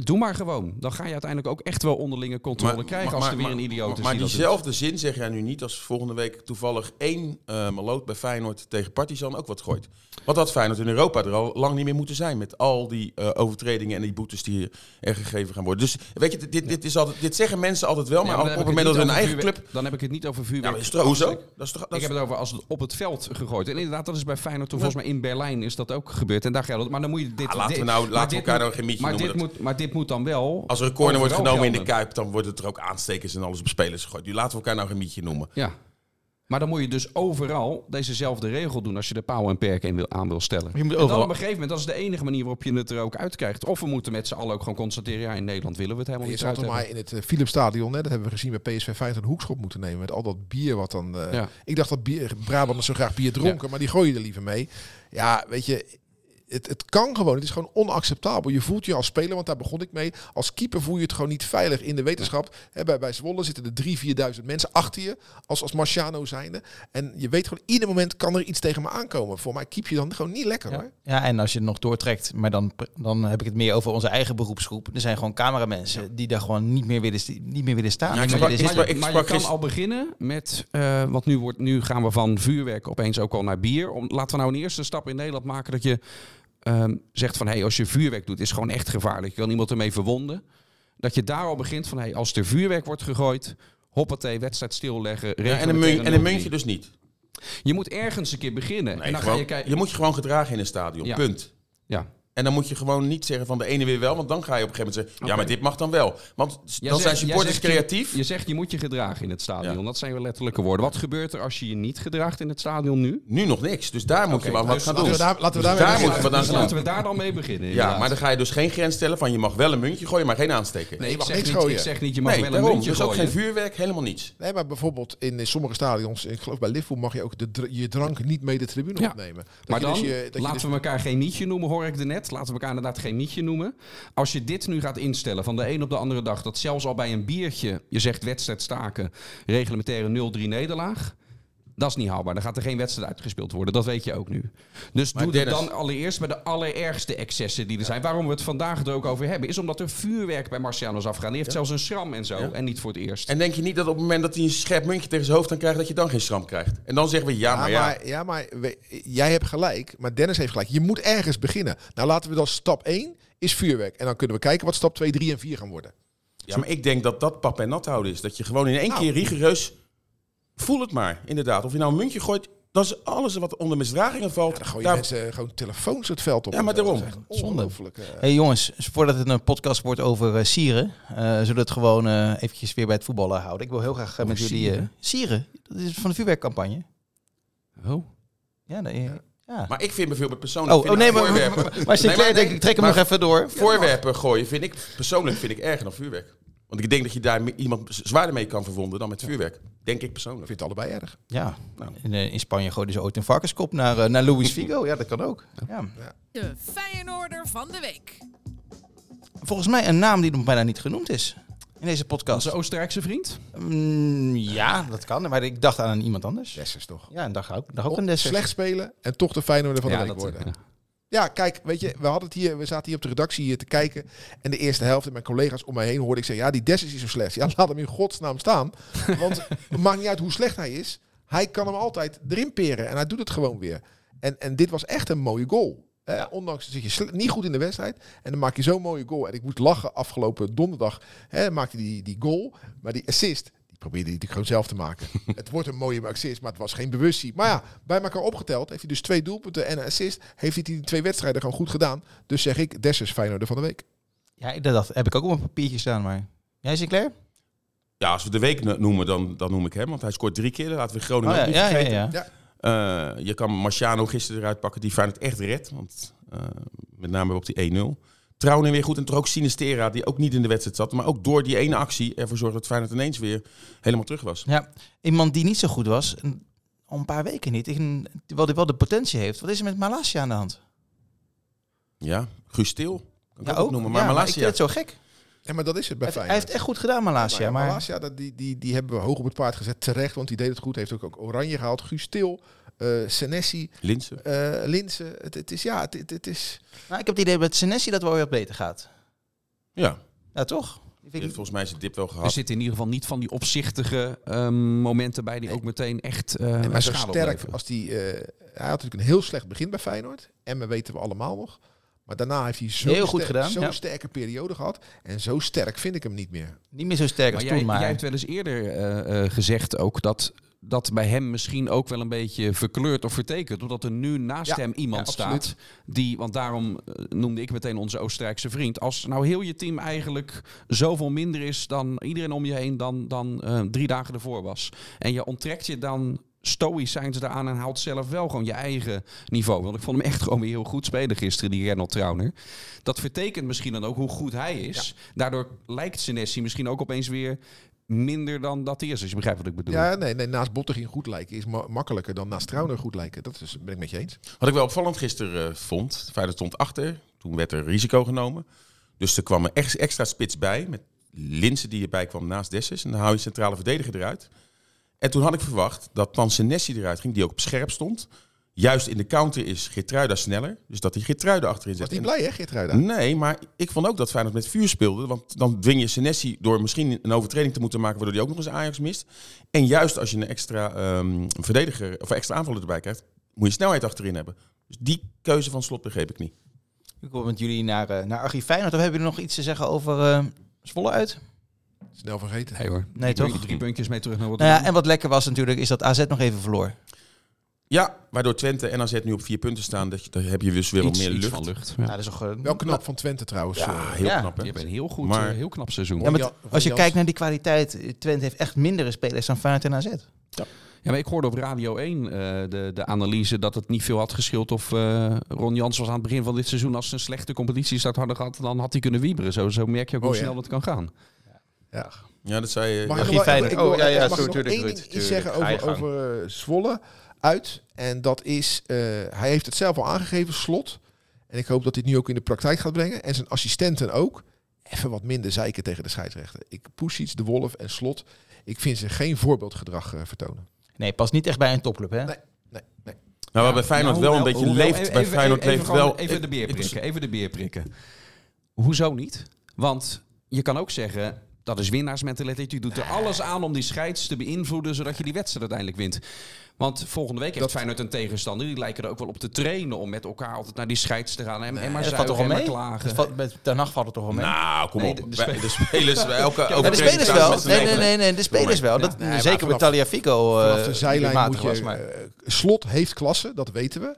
Doe maar gewoon. Dan ga je uiteindelijk ook echt wel onderlinge controle krijgen als er weer een idioot is Maar die dat doet. diezelfde zin zeg jij nu niet als volgende week toevallig één uh, maloot bij Feyenoord tegen Partizan ook wat gooit. Want dat Feyenoord in Europa er al lang niet meer moeten zijn met al die uh, overtredingen en die boetes die er gegeven gaan worden. Dus weet je, dit, dit, is altijd, dit zeggen mensen altijd wel, maar, Ja, op het moment dat hun eigen vuurwerk- club... Dan heb ik het niet over Ja, vuurwerk. maar is het, hoezo? Dat is toch, dat Ik is- heb het over als het op het veld gegooid. En inderdaad, dat is bij Feyenoord. Volgens mij in Berlijn is dat ook gebeurd. En daar geldt het. Maar dan moet je dit... Ah, laten dit- we nou- maar laten we dit elkaar nou geen mietje maar noemen, dit, dat- moet, dit moet dan wel... als er een corner wordt genomen in de. Kuip, dan wordt het er ook aanstekers en alles op spelers gegooid. Nu laten we elkaar nou geen mietje noemen. Ja. Maar dan moet je dus overal dezezelfde regel doen als je de pauw en perken in wil, aan wil stellen. Je moet En dan overal- op een gegeven moment, dat is de enige manier waarop je het er ook uit krijgt. Of we moeten met z'n allen ook gewoon constateren, ja, in Nederland willen we het helemaal Je niet zou uit maar hebben. in het uh, Philipsstadion, hè, dat hebben we gezien bij PSV Feyenoord, een hoekschop moeten nemen. Met al dat bier wat dan... eh, Ja. Ik dacht dat bier, Brabanders zo graag bier dronken, maar die gooien er liever mee. Ja, weet je, het, het kan gewoon. Het is gewoon onacceptabel. Je voelt je als speler, want daar begon ik mee. Als keeper voel je het gewoon niet veilig in de wetenschap. Hè, bij, bij Zwolle zitten er drie, vierduizend mensen achter je. Als, als Marciano zijnde. En je weet gewoon, ieder moment kan er iets tegen me aankomen. Voor mij keep je dan gewoon niet lekker hoor. Ja, en als je het nog doortrekt, maar dan, dan heb ik het meer over onze eigen beroepsgroep. Er zijn gewoon cameramensen die daar gewoon niet meer willen, niet meer willen staan. Ja, ik sprak- sprak- maar je kan al beginnen met, eh want nu, wordt, nu gaan we van vuurwerk opeens ook al naar bier. Om, laten we nou een eerste stap in Nederland maken dat je ehm, zegt van, hey, als je vuurwerk doet, is gewoon echt gevaarlijk. Je kan iemand ermee verwonden. Dat je daar al begint van, hey, als er vuurwerk wordt gegooid, hoppatee, wedstrijd stilleggen. Ja, en een we munt, tegen en een 0-3. muntje dus niet. Je moet ergens een keer beginnen. Nee, en dan gewoon- ga je kijken. je moet je gewoon gedragen in een stadion. Ja. Punt. Ja. En dan moet je gewoon niet zeggen van de ene weer wel, want dan ga je op een gegeven moment zeggen, ja, maar dit mag dan wel. Want Jij dan zegt- zijn supporters zegt creatief. Je, zegt je moet je gedragen in het stadion. Ja. Dat zijn wel letterlijke woorden. Wat gebeurt er als je je niet gedraagt in het stadion nu? Nu nog niks, dus daar moet je wel wat dus gaan Laten doen. we daar, laten we Dus daar Dus laten we dan mee beginnen. Ja, maar dan ga je dus geen grens stellen van je mag wel een muntje gooien, maar geen aansteken. Nee, ik mag zeg, niks niet, gooien. ik zeg niet, je mag Nee, wel een daarom. muntje Dus ook gooien. geen vuurwerk, helemaal niets. Nee, maar bijvoorbeeld in, sommige stadions, ik geloof bij Liverpool, mag je ook de, je drank niet mee de tribune opnemen. Maar dan dus je- dat je laten dus- we elkaar geen mietje noemen, hoor ik er net. Laten we elkaar inderdaad geen mietje noemen. Als je dit nu gaat instellen van de een op de andere dag, dat zelfs al bij een biertje je zegt wedstrijd staken, reglementaire 0-3 nederlaag. Dat is niet haalbaar. Dan gaat er geen wedstrijd uitgespeeld worden. Dat weet je ook nu. Dus Maar doe het Dennis- dan allereerst bij de allerergste excessen die er zijn. Waarom we het vandaag er ook over hebben, is omdat er vuurwerk bij Marciano's afgaan. Die heeft zelfs een schram en zo. Ja. En niet voor het eerst. En denk je niet dat op het moment dat hij een scherp muntje tegen zijn hoofd aan krijgt, dat je dan geen schram krijgt? En dan zeggen we ja, Ja, maar ja. maar, ja, maar we- jij hebt gelijk, maar Dennis heeft gelijk. Je moet ergens beginnen. Nou, laten we dan stap 1 is vuurwerk. En dan kunnen we kijken wat stap 2, 3 en 4 gaan worden. Ja, maar ik denk dat dat pap en nat houden is. Dat je gewoon in één Nou. keer rigoureus... Voel het maar, inderdaad. Of je nou een muntje gooit, dat is alles wat onder misdragingen valt. Dan gooi je Daar- mensen gewoon telefoons het veld op. Ja, maar daarom. Zonde. Ongelooflijk. Hey jongens, voordat het een podcast wordt over eh, sieren, eh, zullen we het gewoon eh, eventjes weer bij het voetballen houden. Ik wil heel graag met jullie... eh, sieren? sieren? Dat is van de vuurwerkcampagne. Oh. Ja, nee, ja. Maar ik vind bijvoorbeeld persoorlijk... Oh, vind oh nee, maar, voorwerpen, maar, maar Sinclair, Nee, maar- denk ik, trek hem maar nog even door. Voorwerpen gooien vind ik persoonlijk vind ik erger dan vuurwerk. Want ik denk dat je daar iemand zwaarder mee kan verwonden dan met vuurwerk. Denk ik Ik persoonlijk. vind het allebei erg. Ja, in, eh, in Spanje gooiden ze ooit een varkenskop naar, eh, naar Luis Figo. Ja, dat kan ook. Ja. De Feyenoorder van de week. Volgens mij een naam die nog bijna niet genoemd is in deze podcast. Onze Oostenrijkse vriend? Mm, ja, dat kan. Maar ik dacht aan iemand anders. Dessers toch? Ja, en dacht ook, dacht ook een Dessers. Slecht spelen en toch de Feyenoorder van de ja, week dat, worden. ja. Ja, kijk, weet je, we hadden het hier, we zaten hier op de redactie hier te kijken. En de eerste helft en mijn collega's om mij heen hoorde ik zeggen: Ja, die Dessers is zo slecht. Ja, laat hem in godsnaam staan. Want het maakt niet uit hoe slecht hij is. Hij kan hem altijd erin peren en hij doet het gewoon weer. En, en dit was echt een mooie goal. Eh, ondanks dat je niet goed in de wedstrijd. En dan maak je zo'n mooie goal. En ik moest lachen afgelopen donderdag. Hè, maakte hij die, die goal. Maar die assist, probeerde hij natuurlijk gewoon zelf te maken. het wordt een mooie assist, maar het was geen bewustzijn. Maar ja, bij elkaar opgeteld heeft hij dus twee doelpunten en een assist. Heeft hij die twee wedstrijden gewoon goed gedaan. Dus zeg ik, Dessers Feyenoorder van de week. Ja, dat, dat heb ik ook op een papiertje staan. Maar jij, Sinclair? Ja, als we de week no- noemen, dan, dan noem ik hem. Want hij scoort drie keer. Laten we Groningen Oh, ja, niet ja, ja, vergeten. ja. Eh, je kan Marciano gisteren eruit pakken, die Feyenoord echt redt. Want eh, met name op die 1-0. Trouwen weer goed en toch ook Sinistera, die ook niet in de wedstrijd zat. Maar ook door die ene actie ervoor zorgde dat Feyenoord ineens weer helemaal terug was. Ja, iemand die niet zo goed was, een- al een paar weken niet, wel, die wel de potentie heeft. Wat is er met Malasia aan de hand? Ja, Guus Stil. Kan ik Ja, ook, ook. noemen. Ja, Maar maar ik Malasia. vind het zo gek. Ja, maar dat is het bij Hij, hij Feyenoord. heeft echt goed gedaan, Malasia. Ja, maar Malasia, dat, die, die, die hebben we hoog op het paard gezet. Terecht, want die deed het goed. Heeft ook, ook Oranje gehaald. Guus Til, eh Senesi, Linsen. eh Linsen. Het, het is, ja, het, het, het is... nou, ik heb het idee dat Senesi dat wel weer wat beter gaat. Ja, Ja, toch? Volgens mij zijn dip wel Er gehad. zitten in ieder geval niet van die opzichtige ehm, momenten bij die ook meteen echt eh En maar zo sterk opleveren. als die... eh, hij had natuurlijk een heel slecht begin bij Feyenoord. En we weten we allemaal nog. Maar daarna heeft hij zo'n Heel goed ster- zo'n ja. sterke periode gehad. En zo sterk vind ik hem niet meer. Niet meer zo sterk Maar als jij, toen, maar... jij hebt wel eens eerder eh, eh, gezegd ook dat dat bij hem misschien ook wel een beetje verkleurd of vertekend. Omdat er nu naast Ja, hem iemand ja, staat. Die, want daarom eh, noemde ik meteen onze Oostenrijkse vriend. Als nou heel je team eigenlijk zoveel minder is dan iedereen om je heen dan, dan eh, drie dagen ervoor was. En je onttrekt je dan stoïcijns daaraan en haalt zelf wel gewoon je eigen niveau. Want ik vond hem echt gewoon weer heel goed spelen gisteren, die Reynold Trauner. Dat vertekent misschien dan ook hoe goed hij is. Daardoor lijkt Senesi misschien ook opeens weer minder dan dat hij is, als je begrijpt wat ik bedoel. Ja, nee, nee, naast Bottegien goed lijken is ma- makkelijker dan naast Trauner goed lijken. Dat is, ben ik met je eens. Wat ik wel opvallend gisteren eh, vond, Feyenoord stond achter. Toen werd er risico genomen. Dus er kwam een ex- extra spits bij. Met Linsen die erbij kwam naast Dessus. En dan hou je centrale verdediger eruit. En toen had ik verwacht dat Pansenesi eruit ging, die ook op scherp stond. Juist in de counter is Geertruida sneller. Dus dat hij Geertruida achterin Was zet. niet En- blij, hè, Geertruida? Nee, maar ik vond ook dat Feyenoord met vuur speelde. Want dan dwing je Senesi door misschien een overtreding te moeten maken... waardoor hij ook nog eens Ajax mist. En juist als je een extra ehm, verdediger of extra aanvaller erbij krijgt... moet je snelheid achterin hebben. Dus die keuze van Slot begreep ik niet. Ik kom met jullie naar, eh naar Archie Feyenoord. Of hebben jullie nog iets te zeggen over eh Zwolle uit? Snel vergeten. Nee hoor. Nee, drie, toch? Drie puntjes mee terug naar wat. Nou ja, en wat lekker was natuurlijk, is dat AZ nog even verloor. Ja, waardoor Twente en AZ nu op vier punten staan. Dat je, daar heb je dus weer wat iets, meer iets lucht. van lucht. Ja, Ja. dat is toch, eh, Wel knap van Twente trouwens. Ja, eh. heel Ja. knap hè. Je hebt een heel goed, Maar- heel knap seizoen. Ja, maar als je Jans- kijkt naar die kwaliteit, eh, Twente heeft echt mindere spelers dan Feyenoord en AZ. Ja, maar ik hoorde op Radio 1 eh, de, de analyse dat het niet veel had geschild of eh, Ron Jans was aan het begin van dit seizoen als ze een slechte competitiestart hadden gehad, dan had hij kunnen wieberen. Zo, zo merk je ook hoe Oh, ja. snel dat kan gaan. Ja. Ja, dat zei je. Mag ja. ik nog Oh, ja, ja, mag zo, ik nog tuurlijk, één Ruud, ding iets zeggen over, over Zwolle uit. En dat is, eh, hij heeft het zelf al aangegeven, Slot. En ik hoop dat hij het nu ook in de praktijk gaat brengen. En zijn assistenten ook. Even wat minder zeiken tegen de scheidsrechter. Ik push iets, de Wolf en Slot. Ik vind ze geen voorbeeldgedrag eh, vertonen. Nee, past niet echt bij een topclub, hè? Nee. Nee, nee. Nou, bij Feyenoord wel een beetje leeft. Even, bij Feyenoord even leeft gewoon wel. Even de beer prikken. Even de beer prikken. Hoezo niet? Want je kan ook zeggen. Dat is winnaarsmentaliteit. Je doet er alles aan om die scheids te beïnvloeden, zodat je die wedstrijd uiteindelijk wint. Want volgende week heeft Dat- Feyenoord een tegenstander. Die lijken er ook wel op te trainen om met elkaar altijd naar die scheids te gaan. En, en maar toch en mee? maar klagen. Valt- met Haag valt het toch wel mee? Nou, kom Nee, op. de- de Bij- spe- de spelers, bij elke ja, de spelers wel. Nee, nee, nee, nee, de spelers wel. Dat, Nee, zeker vanaf- met Taliafico eh Vanaf de zijlijn moet je... was. Maar, eh, slot heeft klasse, dat weten we.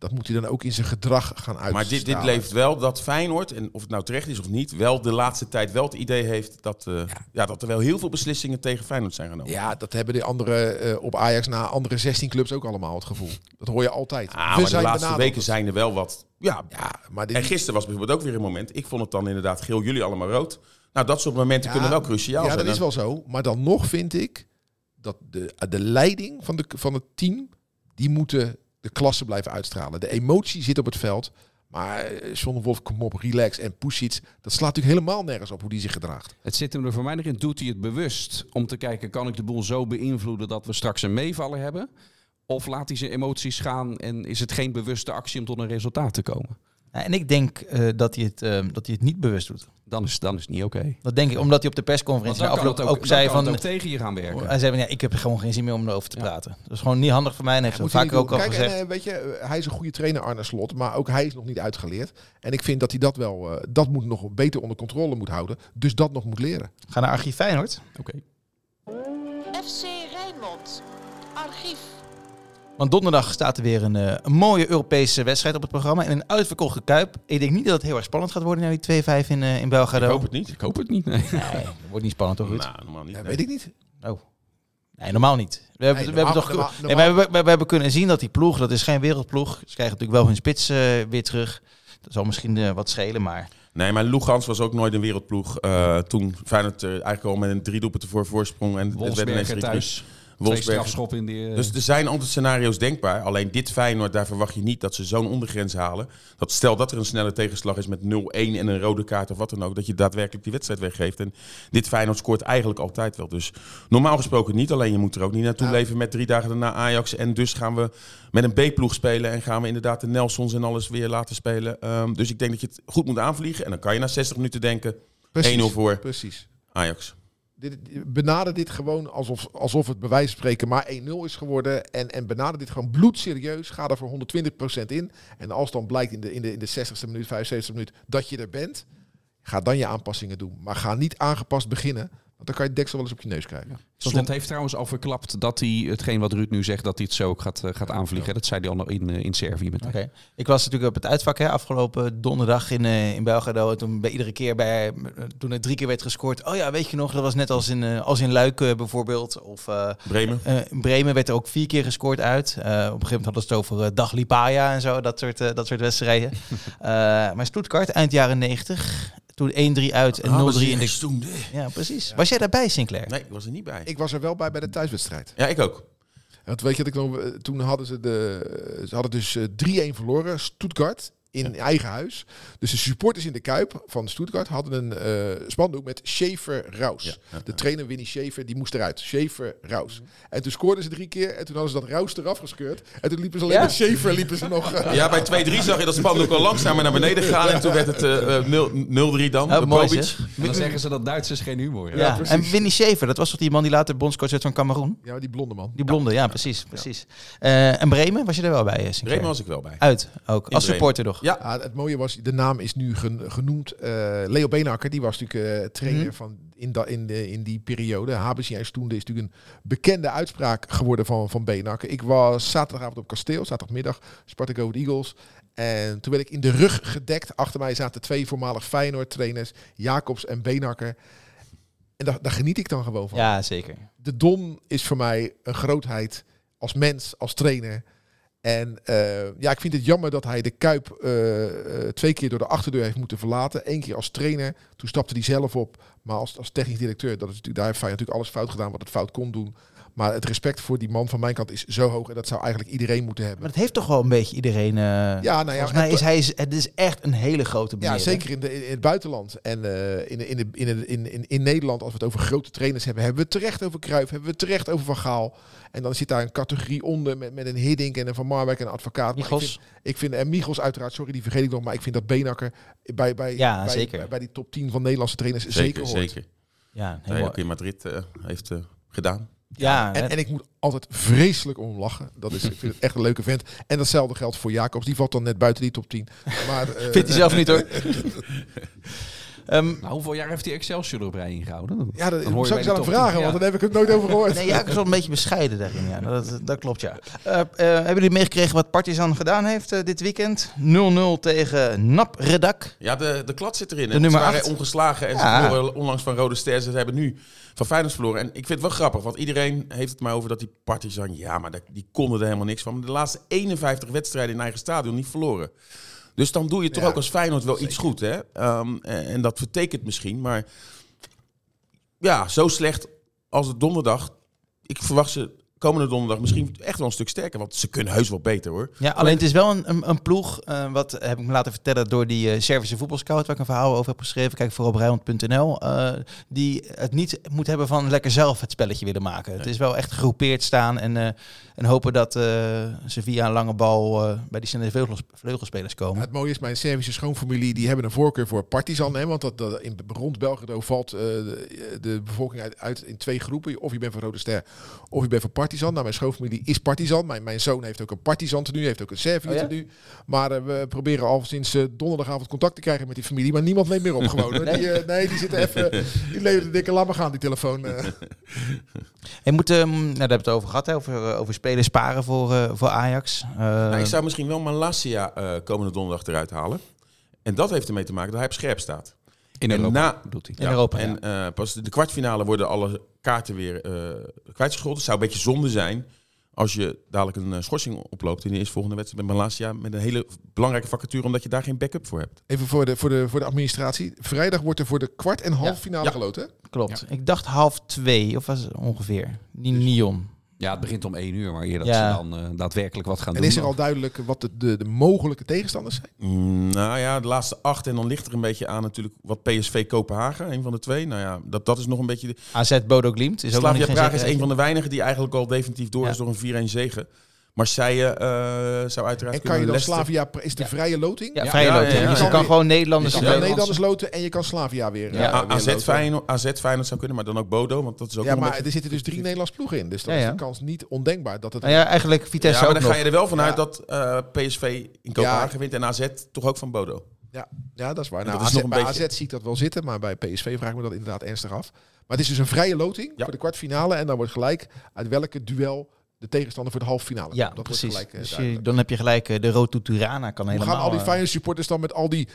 Dat moet hij dan ook in zijn gedrag gaan uitstralen. Maar dit, dit leeft wel dat Feyenoord, en of het nou terecht is of niet, wel de laatste tijd wel het idee heeft dat, eh, ja. dat er wel heel veel beslissingen tegen Feyenoord zijn genomen. Ja, dat hebben de andere eh, op Ajax na andere 16 clubs ook allemaal het gevoel. Dat hoor je altijd. Ah, We maar de laatste weken zijn er wel wat. Ja, Ja, maar dit, en gisteren was bijvoorbeeld ook weer een moment. Ik vond het dan inderdaad geel, jullie allemaal rood. Nou, dat soort momenten Ja, kunnen wel cruciaal ja, zijn. dat is wel zo. Maar dan nog vind ik dat de, de leiding van, de, van het team, die moeten de klasse blijven uitstralen. De emotie zit op het veld. Maar eh, John Wolf, kom op, relax en push iets. Dat slaat natuurlijk helemaal nergens op hoe die zich gedraagt. Het zit hem er voor mij nog in. Doet hij het bewust om te kijken, kan ik de boel zo beïnvloeden dat we straks een meevallen hebben? Of laat hij zijn emoties gaan en is het geen bewuste actie om tot een resultaat te komen? Ja, en ik denk eh, dat, hij het, eh, dat hij het niet bewust doet. Dan is, dan is het niet oké. Dat denk ik, omdat hij op de persconferentie het ook, ook, zei van... ook tegen je gaan werken. Hij zei van, ja, ik heb gewoon geen zin meer om erover te Ja. praten. Dat is gewoon niet handig voor mij en heeft Ja, vaker ook al gezegd. En, eh, weet je, hij is een goede trainer, Arne Slot. Maar ook hij is nog niet uitgeleerd. En ik vind dat hij dat wel, eh, dat moet nog beter onder controle moet houden. Dus dat nog moet leren. Ga naar Archief Feyenoord. Oké. FC Rijnmond. Archief. Want donderdag staat er weer een, eh, een mooie Europese wedstrijd op het programma. En een uitverkochte Kuip. Ik denk niet dat het heel erg spannend gaat worden naar die 2-5 in, eh in Belgrado. Ik hoop het niet. Ik hoop het niet. Nee. Nee, dat wordt niet spannend toch? Nou, normaal niet. Ja, nee. weet ik niet. Oh. Nee, normaal niet. We hebben, Nee, we hebben normaal- toch, normaal- nee, maar we, hebben- we, we hebben kunnen zien dat die ploeg, dat is geen wereldploeg. Ze krijgen natuurlijk wel hun spits eh, weer terug. Dat zal misschien wat schelen, maar... Nee, maar Lugans was ook nooit een wereldploeg. Eh, toen Feyenoord eigenlijk al met een drie doelpunten voor voorsprong. En het werd ineens thuis. Strafschoppen in die... eh, Dus er zijn altijd scenario's denkbaar. Alleen dit Feyenoord, daar verwacht je niet dat ze zo'n ondergrens halen. Dat stel dat er een snelle tegenslag is met 0-1 en een rode kaart of wat dan ook. Dat je daadwerkelijk die wedstrijd weggeeft. En dit Feyenoord scoort eigenlijk altijd wel. Dus normaal gesproken niet. Alleen je moet er ook niet naartoe Ja. leven met drie dagen daarna Ajax. En dus gaan we met een B-ploeg spelen. En gaan we inderdaad de Nelsons en alles weer laten spelen. Ehm, dus ik denk dat je het goed moet aanvliegen. En dan kan je na 60 minuten denken 1-0 voor Precies. Ajax. Dit, benader dit gewoon alsof, alsof het bij wijze van spreken maar 1-0 is geworden. En, en benader dit gewoon bloedserieus. Ga er voor 120% in. En als dan blijkt in de, in de, in de 60ste minuut, 75ste minuut dat je er bent. Ga dan je aanpassingen doen. Maar ga niet aangepast beginnen. Want dan kan je deksel wel eens op je neus krijgen. Slot heeft trouwens al verklapt dat hij hetgeen wat Ruud nu zegt, dat hij het zo ook gaat, eh, gaat aanvliegen. Dat zei hij al nog in, eh, in Servië meteen. Oké. Ik was natuurlijk op het uitvak hè, afgelopen donderdag in, eh in Belgrado. En toen bij iedere keer bij, toen er drie keer werd gescoord. Oh ja, weet je nog, dat was net als in, eh, als in Luik bijvoorbeeld. Of eh, Bremen. eh, in Bremen werd er ook vier keer gescoord uit. Eh, op een gegeven moment hadden ze het over eh, Dag Lipaya en zo, dat soort, dat soort wedstrijden. Eh, maar Stuttgart, eind jaren 90. Toen 1-3 uit en 0-3 Ah, in de... toen. Ja, precies. Was jij daarbij, Sinclair? Nee, ik was er niet bij. Ik was er wel bij bij de thuiswedstrijd. Ja, ik ook. Want weet je dat ik nog, eh, toen hadden ze de, ze hadden dus eh, 3-1 verloren, Stuttgart in eigen huis. Dus de supporters in de Kuip van Stuttgart hadden een eh spandoek met Schaefer Raus. Ja, ja, De trainer Winnie Schaefer, die moest eruit. Schaefer Raus. En toen scoorden ze drie keer en toen hadden ze dat Raus eraf gescheurd. En toen liepen ze alleen Ja? met Schaefer liepen ze nog. eh, Ja, bij 2-3 zag je dat spandoek al langzamer naar beneden gaan. En toen werd het eh, eh, 0 0-3 dan. Oh, de mooi dan zeggen ze dat Duitsers geen humor Ja, hebben. en Winnie Schaefer, dat was toch die man die later bondscoach werd van Cameroen? Ja, die blonde man. Die blonde, ja, precies. precies. Eh, en Bremen, was je er wel bij, eh, Sinclair? Bremen was ik wel bij. Uit, ook. In Als Bremen. supporter nog. Ja, Ja, het mooie was, de naam is nu gen- genoemd. eh, Leo Beenhakker, die was natuurlijk eh, trainer Mhm. van in, da, in, de, in die periode. Habesjijs toen is natuurlijk een bekende uitspraak geworden van, van Beenhakker. Ik was zaterdagavond op kasteel, zaterdagmiddag, Sparta Go Eagles. En toen werd ik in de rug gedekt. Achter mij zaten twee voormalig Feyenoord-trainers, Jacobs en Beenhakker. En daar, daar geniet ik dan gewoon van. Ja, zeker. De Don is voor mij een grootheid als mens, als trainer. En eh, ja, ik vind het jammer dat hij de Kuip eh, eh, twee keer door de achterdeur heeft moeten verlaten. Eén keer als trainer, toen stapte hij zelf op. Maar als, als technisch directeur, dat is natuurlijk, daar heeft Feyenoord natuurlijk alles fout gedaan wat het fout kon doen. Maar het respect voor die man van mijn kant is zo hoog. En dat zou eigenlijk iedereen moeten hebben. Maar dat heeft toch wel een beetje iedereen... eh Ja, nou ja, volgens mij het- is hij is, het is echt een hele grote meneer. Ja, zeker in, de, in het buitenland. En eh, in, de, in, de, in, de- in, in, in Nederland, als we het over grote trainers hebben, hebben we het terecht over Cruijff, hebben we het terecht over Van Gaal. En dan zit daar een categorie onder met, met een Hiddink en een Van Marwijk en een advocaat. Maar Ik vind, ik vind, en Michels uiteraard, sorry, die vergeet ik nog, maar ik vind dat Benakker bij, bij, Ja, bij, zeker. bij, bij die top 10 van Nederlandse trainers zeker, zeker, hoort. zeker. Ja, helemaal- ook in Madrid eh, heeft gedaan. Ja, En, en ik moet altijd vreselijk om lachen. Dat is, ik vind het echt een leuke vent. En datzelfde geldt voor Jacobs. Die valt dan net buiten die top 10. Maar, eh, vindt hij zelf niet hoor. Ehm, Nou, hoeveel jaar heeft die Excelsior op rij ingehouden? Ja, dat Dan hoor moet je ik top vragen, 10, want ja. dan heb ik het nooit over gehoord. nee, ja, ik is wel een beetje bescheiden daarin. Ja. Dat, dat klopt, ja. Eh, eh, hebben jullie meegekregen wat Partizan gedaan heeft eh, dit weekend? 0-0 tegen Nap Redak. Ja, de, de klad zit erin. De nummer ze waren acht. ongeslagen en Ja. ze verloren onlangs van Rode Ster. Ze hebben nu van Feyenoord verloren. En ik vind het wel grappig, want iedereen heeft het maar over dat die Partizan... Ja, maar dat- die konden er helemaal niks van. Maar de laatste 51 wedstrijden in eigen stadion niet verloren. Dus dan doe je toch Ja, ook als Feyenoord wel zeker. iets goed, hè? Ehm, en, en dat vertekent misschien, maar... Ja, zo slecht als het donderdag. Ik verwacht ze komende donderdag misschien echt wel een stuk sterker. Want ze kunnen heus wel beter, hoor. Ja, alleen het is wel een, een, een ploeg, eh, wat heb ik me laten vertellen door die eh Servische voetbalscout, waar ik een verhaal over heb geschreven, kijk voor op Rijnmond.nl, eh, die het niet moet hebben van lekker zelf het spelletje willen maken. Het is wel echt gegroepeerd staan en, eh, en hopen dat eh, ze via een lange bal eh, bij die snelle vleugels, vleugelspelers Ja, komen. het mooie is, mijn Servische schoonfamilie die hebben een voorkeur voor Partizan. Hè, want dat, dat in, rond Belgrado valt eh, de, de bevolking uit, uit in twee groepen. Of je bent van Rode Ster, of je bent van Partizan. Nou, mijn schoonfamilie is Partizan. Mijn, mijn zoon heeft ook een Partizan tenue, heeft ook een Servië Oh ja? tenue. Maar eh, we proberen al sinds eh, donderdagavond contact te krijgen met die familie. Maar niemand neemt meer op gewoon. Nee? Die, eh, nee, die zitten even... Die leven de dikke, maar gaan, die telefoon. En moet, ehm, nou, daar hebben we het over gehad, hè, over, over spelen sparen voor, eh, voor Ajax. Eh, Nou, ik zou misschien wel Malasia eh, komende donderdag eruit halen. En dat heeft ermee te maken dat hij op scherp staat. In En Europa na- bedoelt hij. In Europa, ja. En eh, pas de kwartfinale worden alle kaarten weer eh kwijtgescholden. Het zou een beetje zonde zijn als je dadelijk een eh, schorsing oploopt in de eerstvolgende wedstrijd met Malasia. Met een hele belangrijke vacature, omdat je daar geen backup voor hebt. Even voor de, voor, de, voor de administratie. Vrijdag wordt er voor de kwart en half Ja. finale Ja. geloten. hè? Klopt. Ik dacht half twee, of was het ongeveer? Nion. Ja, het begint om één uur, maar eerder Ja. dat ze dan eh, daadwerkelijk wat gaan En doen. is er al duidelijk wat de, de, de mogelijke tegenstanders zijn? Mm, nou ja, de laatste acht. En dan ligt er een beetje aan natuurlijk wat PSV Kopenhagen, een van de twee. Nou ja, dat, dat is nog een beetje... De... AZ Bodo Glimt. Is ook nog niet Praag is een van de weinigen die eigenlijk al definitief door Ja. is door een 4-1 zegen. Marseille eh, zou uiteraard En kan je dan Leicester- Slavia... Is de vrije loting? Ja, vrije ja, loting. ja, ja, Dus je ja. kan gewoon Nederlanders... Je Ja, kan Nederlanders loten en je kan Slavia weer. Ja, eh, weer AZ loten. Feyenoord, AZ Feyenoord zou kunnen, maar dan ook Bodo, want dat is ook Ja, maar beetje- er zitten dus drie Nederlandse ploegen in. Dus dan Ja, is de kans niet ondenkbaar dat het... Nou ja, eigenlijk Vitesse ja, maar ook dan nog. ga je er wel vanuit Ja. dat eh, PSV in Kopenhagen wint en AZ toch ook van Bodo. Ja, ja, dat is waar. Dat Nou, is AZ, nog een bij beetje- AZ zie ik dat wel zitten, maar bij PSV vraag ik me dat inderdaad ernstig af. Maar het is dus een vrije loting voor de kwartfinale. En dan wordt gelijk uit welke duel de tegenstander voor de halve finale Ja. Dat precies. wordt gelijk eh, dus je, dan heb je gelijk eh, de Road to Tirana kan Hoe helemaal... gaan al die eh, Feyenoord supporters dan met al die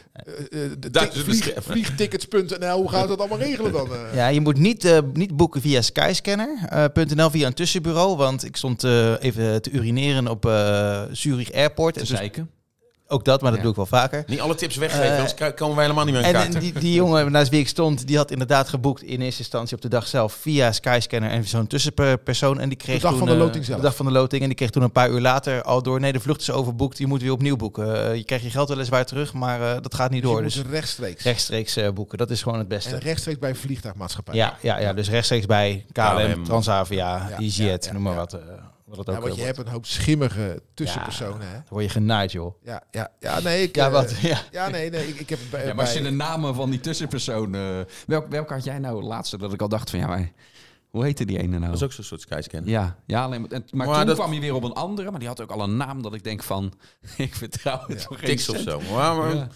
vlieg, vliegtickets.nl, hoe gaan ze dat allemaal regelen dan? Ja, je moet niet, niet boeken via skyscanner.nl via een tussenbureau. Want ik stond eh, even te urineren op eh Zurich Airport. te En zeiken. Ook dat, maar dat Ja. doe ik wel vaker. Niet alle tips weggeven, Eh, anders komen wij helemaal niet meer aan En, kaart. en die, die jongen naast wie ik stond, die had inderdaad geboekt in eerste instantie op de dag zelf via Skyscanner en zo'n tussenpersoon. En die kreeg De dag toen, van de eh, loting zelf. De dag van de loting. En die kreeg toen een paar uur later al door, nee, de vlucht is overboekt, je moet weer opnieuw boeken. Eh, je krijgt je geld weliswaar terug, maar eh, dat gaat niet Dus door. je Dus moet rechtstreeks. rechtstreeks eh, boeken, dat is gewoon het beste. En rechtstreeks bij een vliegtuigmaatschappij. Ja, ja, ja, dus rechtstreeks bij KLM, KLM. Transavia, Ja, EasyJet, ja, ja, noem maar ja. wat. Eh, wat het Ja, ook want eh, je wordt. hebt een hoop schimmige tussenpersonen. Hè? Dan word je genaaid, joh. Ja, ja, ja, nee. Ik, Ja, eh, wat? Ja. Ja, nee, nee. Ik, ik heb het bij, Ja, maar als je bij- de namen van die tussenpersonen... Welk, welke had jij nou laatste dat ik al dacht van... Ja, maar hoe heette die ene nou? Dat is ook zo'n soort skyscanner. Ja, ja alleen, maar, en- maar, Maar toen dat- kwam je weer op een andere, maar die had ook al een naam dat ik denk van, ik vertrouw het geen Tiks of cent. zo. Maar, Ja. eh,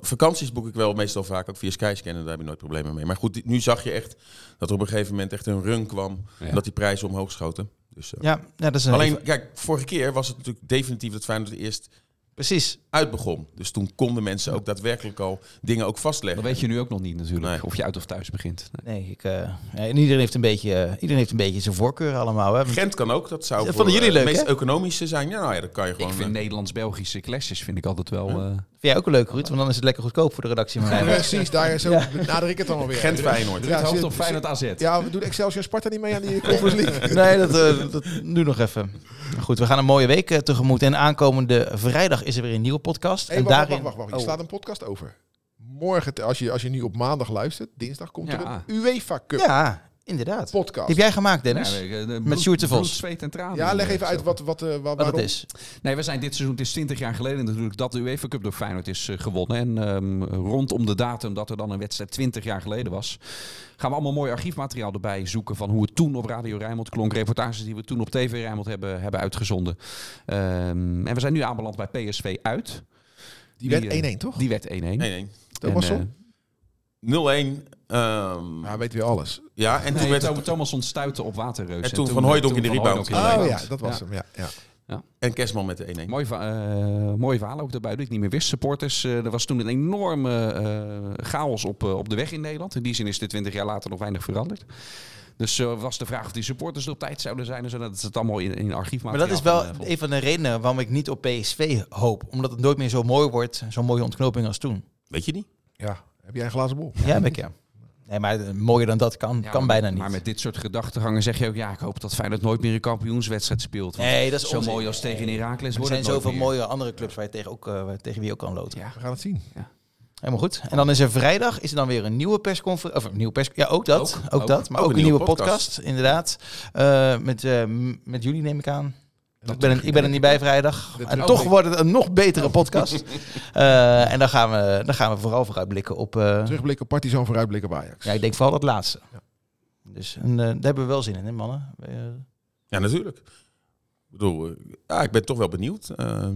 Vakanties boek ik wel meestal vaak ook via Skyscanner, daar heb je nooit problemen mee. Maar goed, nu zag je echt dat er op een gegeven moment echt een run kwam Ja. en dat die prijzen omhoog schoten. Dus, eh, Ja, ja, dat is een Alleen, kijk, vorige keer was het natuurlijk definitief dat Feyenoord eerst Precies. uit begon. Dus toen konden mensen ook daadwerkelijk al dingen ook vastleggen. Dat weet je nu ook nog niet natuurlijk, Nee. of je uit of thuis begint. Nee. Nee, ik, eh, ja, en iedereen heeft een beetje, eh, iedereen heeft een beetje zijn voorkeur allemaal. Hè. Gent kan ook, dat zou vonden jullie eh, leuk, het meest hè? economische zijn. Ja, nou ja, dat kan je gewoon... Ik vind Nederlands-Belgische clashes vind ik altijd wel... eh, Vind jij ook een leuk, Ruud? Want dan is het lekker goedkoop voor de redactie. Maar Precies, daar zo benader ik het dan alweer. Gent Feyenoord. Ja, het hoofd op Feyenoord AZ. Ja, we doen Excelsior Sparta niet mee aan die Conference League. Nee, dat, eh, dat nu nog even. Goed, we gaan een mooie week eh, tegemoet. En aankomende vrijdag is er weer een nieuwe podcast. Hey, en wacht, daarin... wacht, wacht, wacht. Je Oh, slaat een podcast over. Morgen, als je, als je nu op maandag luistert, dinsdag komt er een UEFA Cup Ja, inderdaad. Die podcast. heb jij gemaakt, Dennis? Ja, eh, Met Sjoerd de Vos. bloed, zweet en tranen. Ja, leg even uit zo. wat, wat, eh, Wat waarom. het is. Nee, we zijn dit seizoen, het is 20 jaar geleden natuurlijk dat de UEFA Cup door Feyenoord is eh, gewonnen. En ehm, rondom de datum dat er dan een wedstrijd 20 jaar geleden was, gaan we allemaal mooi archiefmateriaal erbij zoeken van hoe het toen op Radio Rijnmond klonk. Reportages die we toen op TV Rijnmond hebben, hebben uitgezonden. Ehm, en we zijn nu aanbeland bij PSV uit. Die werd eh, 1-1, toch? Die werd 1-1. Nee, nee. Thomasson? En, 0-1. Ehm, Ja, weten we alles. ja, en toen werd het, Thomasson stuitte op Waterreus. En toen Van Hooijdonk in de rebound. Hooijdonk in de Oh ja, dat was Ja. hem. Ja, ja. en Kerstman met de 1-1. Mooi, eh, mooi verhaal ook daarbij, dat ik niet meer wist. Supporters, eh, er was toen een enorme eh, chaos op, op de weg in Nederland. In die zin is dit 20 jaar later nog weinig veranderd. Dus eh, was de vraag of die supporters er op tijd zouden zijn. En zo, dat is het allemaal in, in archief. Maar dat is wel een van de redenen waarom ik niet op PSV hoop. Omdat het nooit meer zo mooi wordt, zo'n mooie ontknoping als toen. Weet je niet? ja. Heb jij een glazen bol? Ja, heb ik ja. Nee, maar eh, mooier dan dat kan, kan bijna niet. Maar met dit soort gedachtegangen zeg je ook... ja, ik hoop dat Feyenoord nooit meer een kampioenswedstrijd speelt. Want Nee, dat is zo onzin. mooi als tegen Heracles er wordt zijn zoveel meer. mooie andere clubs waar je tegen, ook, eh, tegen wie je ook kan loten. Ja. We gaan het zien. Helemaal goed. En dan is er vrijdag is er dan weer een nieuwe persconferentie. Of een nieuwe pers. Ja, ook dat. Ook, Ook, ook. dat. Maar ook, een, nieuwe podcast, podcast. inderdaad. Eh, met, eh, met jullie neem ik aan. Ik ben, er- ik ben er niet bij vrijdag. En toch wordt het een nog betere podcast. Eh, en dan gaan, we, dan gaan we vooral vooruitblikken op... eh, Terugblik op Partizan, vooruitblik op Ajax. ja, ik denk vooral dat laatste. Ja. Dus en, eh, daar hebben we wel zin in, hè, mannen? Ja, natuurlijk. Ik bedoel, eh, ja, ik ben toch wel benieuwd. Uh,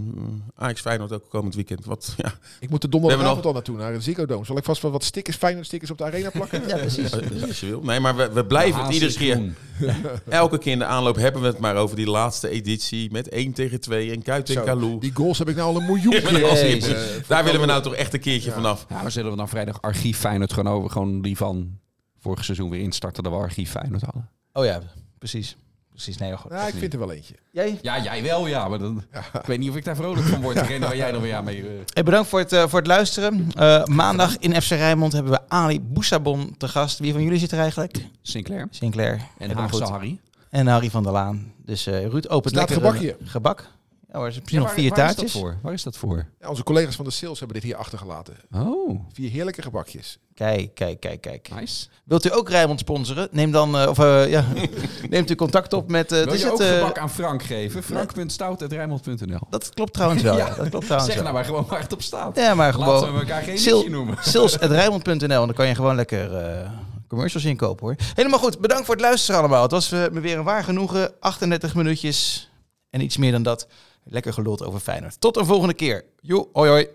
Ajax Feyenoord ook komend weekend. Wat, ja, Ik moet de donderdagavond hebben al naartoe, naar de Ziggo Dome. Zal ik vast wel wat stickers, Feyenoord stickers op de arena plakken? ja, precies. als je wil. Nee, maar we, we blijven het iedere keer. groen. Elke keer in de aanloop hebben we het maar over die laatste editie. Met 1 tegen 2 en Kuit en Zo, Kalou. Die goals heb ik nou al een miljoen keer. Jezus. Eh, voor Daar willen we nou toch echt een keertje Ja. vanaf. Ja, maar zullen we dan vrijdag archief Feyenoord gewoon over... gewoon die van vorig seizoen weer instarten... dat we archief Feyenoord hadden? Oh ja, precies. Precies, nee, goed. Ja, ik vind er wel eentje. Jij? Ja, jij wel, ja. Maar dan, ik weet niet of ik daar vrolijk van word. Degene waar jij dan weer aan mee... eh, Hey, bedankt voor het, eh, voor het luisteren. Eh, maandag in FC Rijnmond hebben we Ali Boussabon te gast. Wie van jullie zit er eigenlijk? Sinclair. Sinclair. En Haagse. Harry. En Harry van der Laan. Dus eh Ruud opent Staat lekker gebakje. een gebak. Hoor, er zijn misschien Ja, nog waar- vier taartjes. dat voor? Waar is dat voor? Ja, onze collega's van de sales hebben dit hier achtergelaten. Oh, Vier heerlijke gebakjes. Kijk, kijk, kijk, kijk. nice. Wilt u ook Rijnmond sponsoren? Neem dan, eh, of eh, ja, neemt u contact op met... het Wil is je het, ook eh, gebak aan Frank geven? Frank.stout.rijmond.nl dat klopt trouwens wel. Ja. Dat klopt trouwens Zeg wel. nou maar gewoon waar het op staat. Ja, maar Laten gewoon... we elkaar geen Sil- noemen. Sales.rijmond.nl. En dan kan je gewoon lekker eh, commercials inkopen hoor. Helemaal goed. Bedankt voor het luisteren allemaal. Het was me weer een waar genoegen. 38 minuutjes en iets meer dan dat. Lekker geluld over Feyenoord. Tot een volgende keer. Jo, hoi hoi.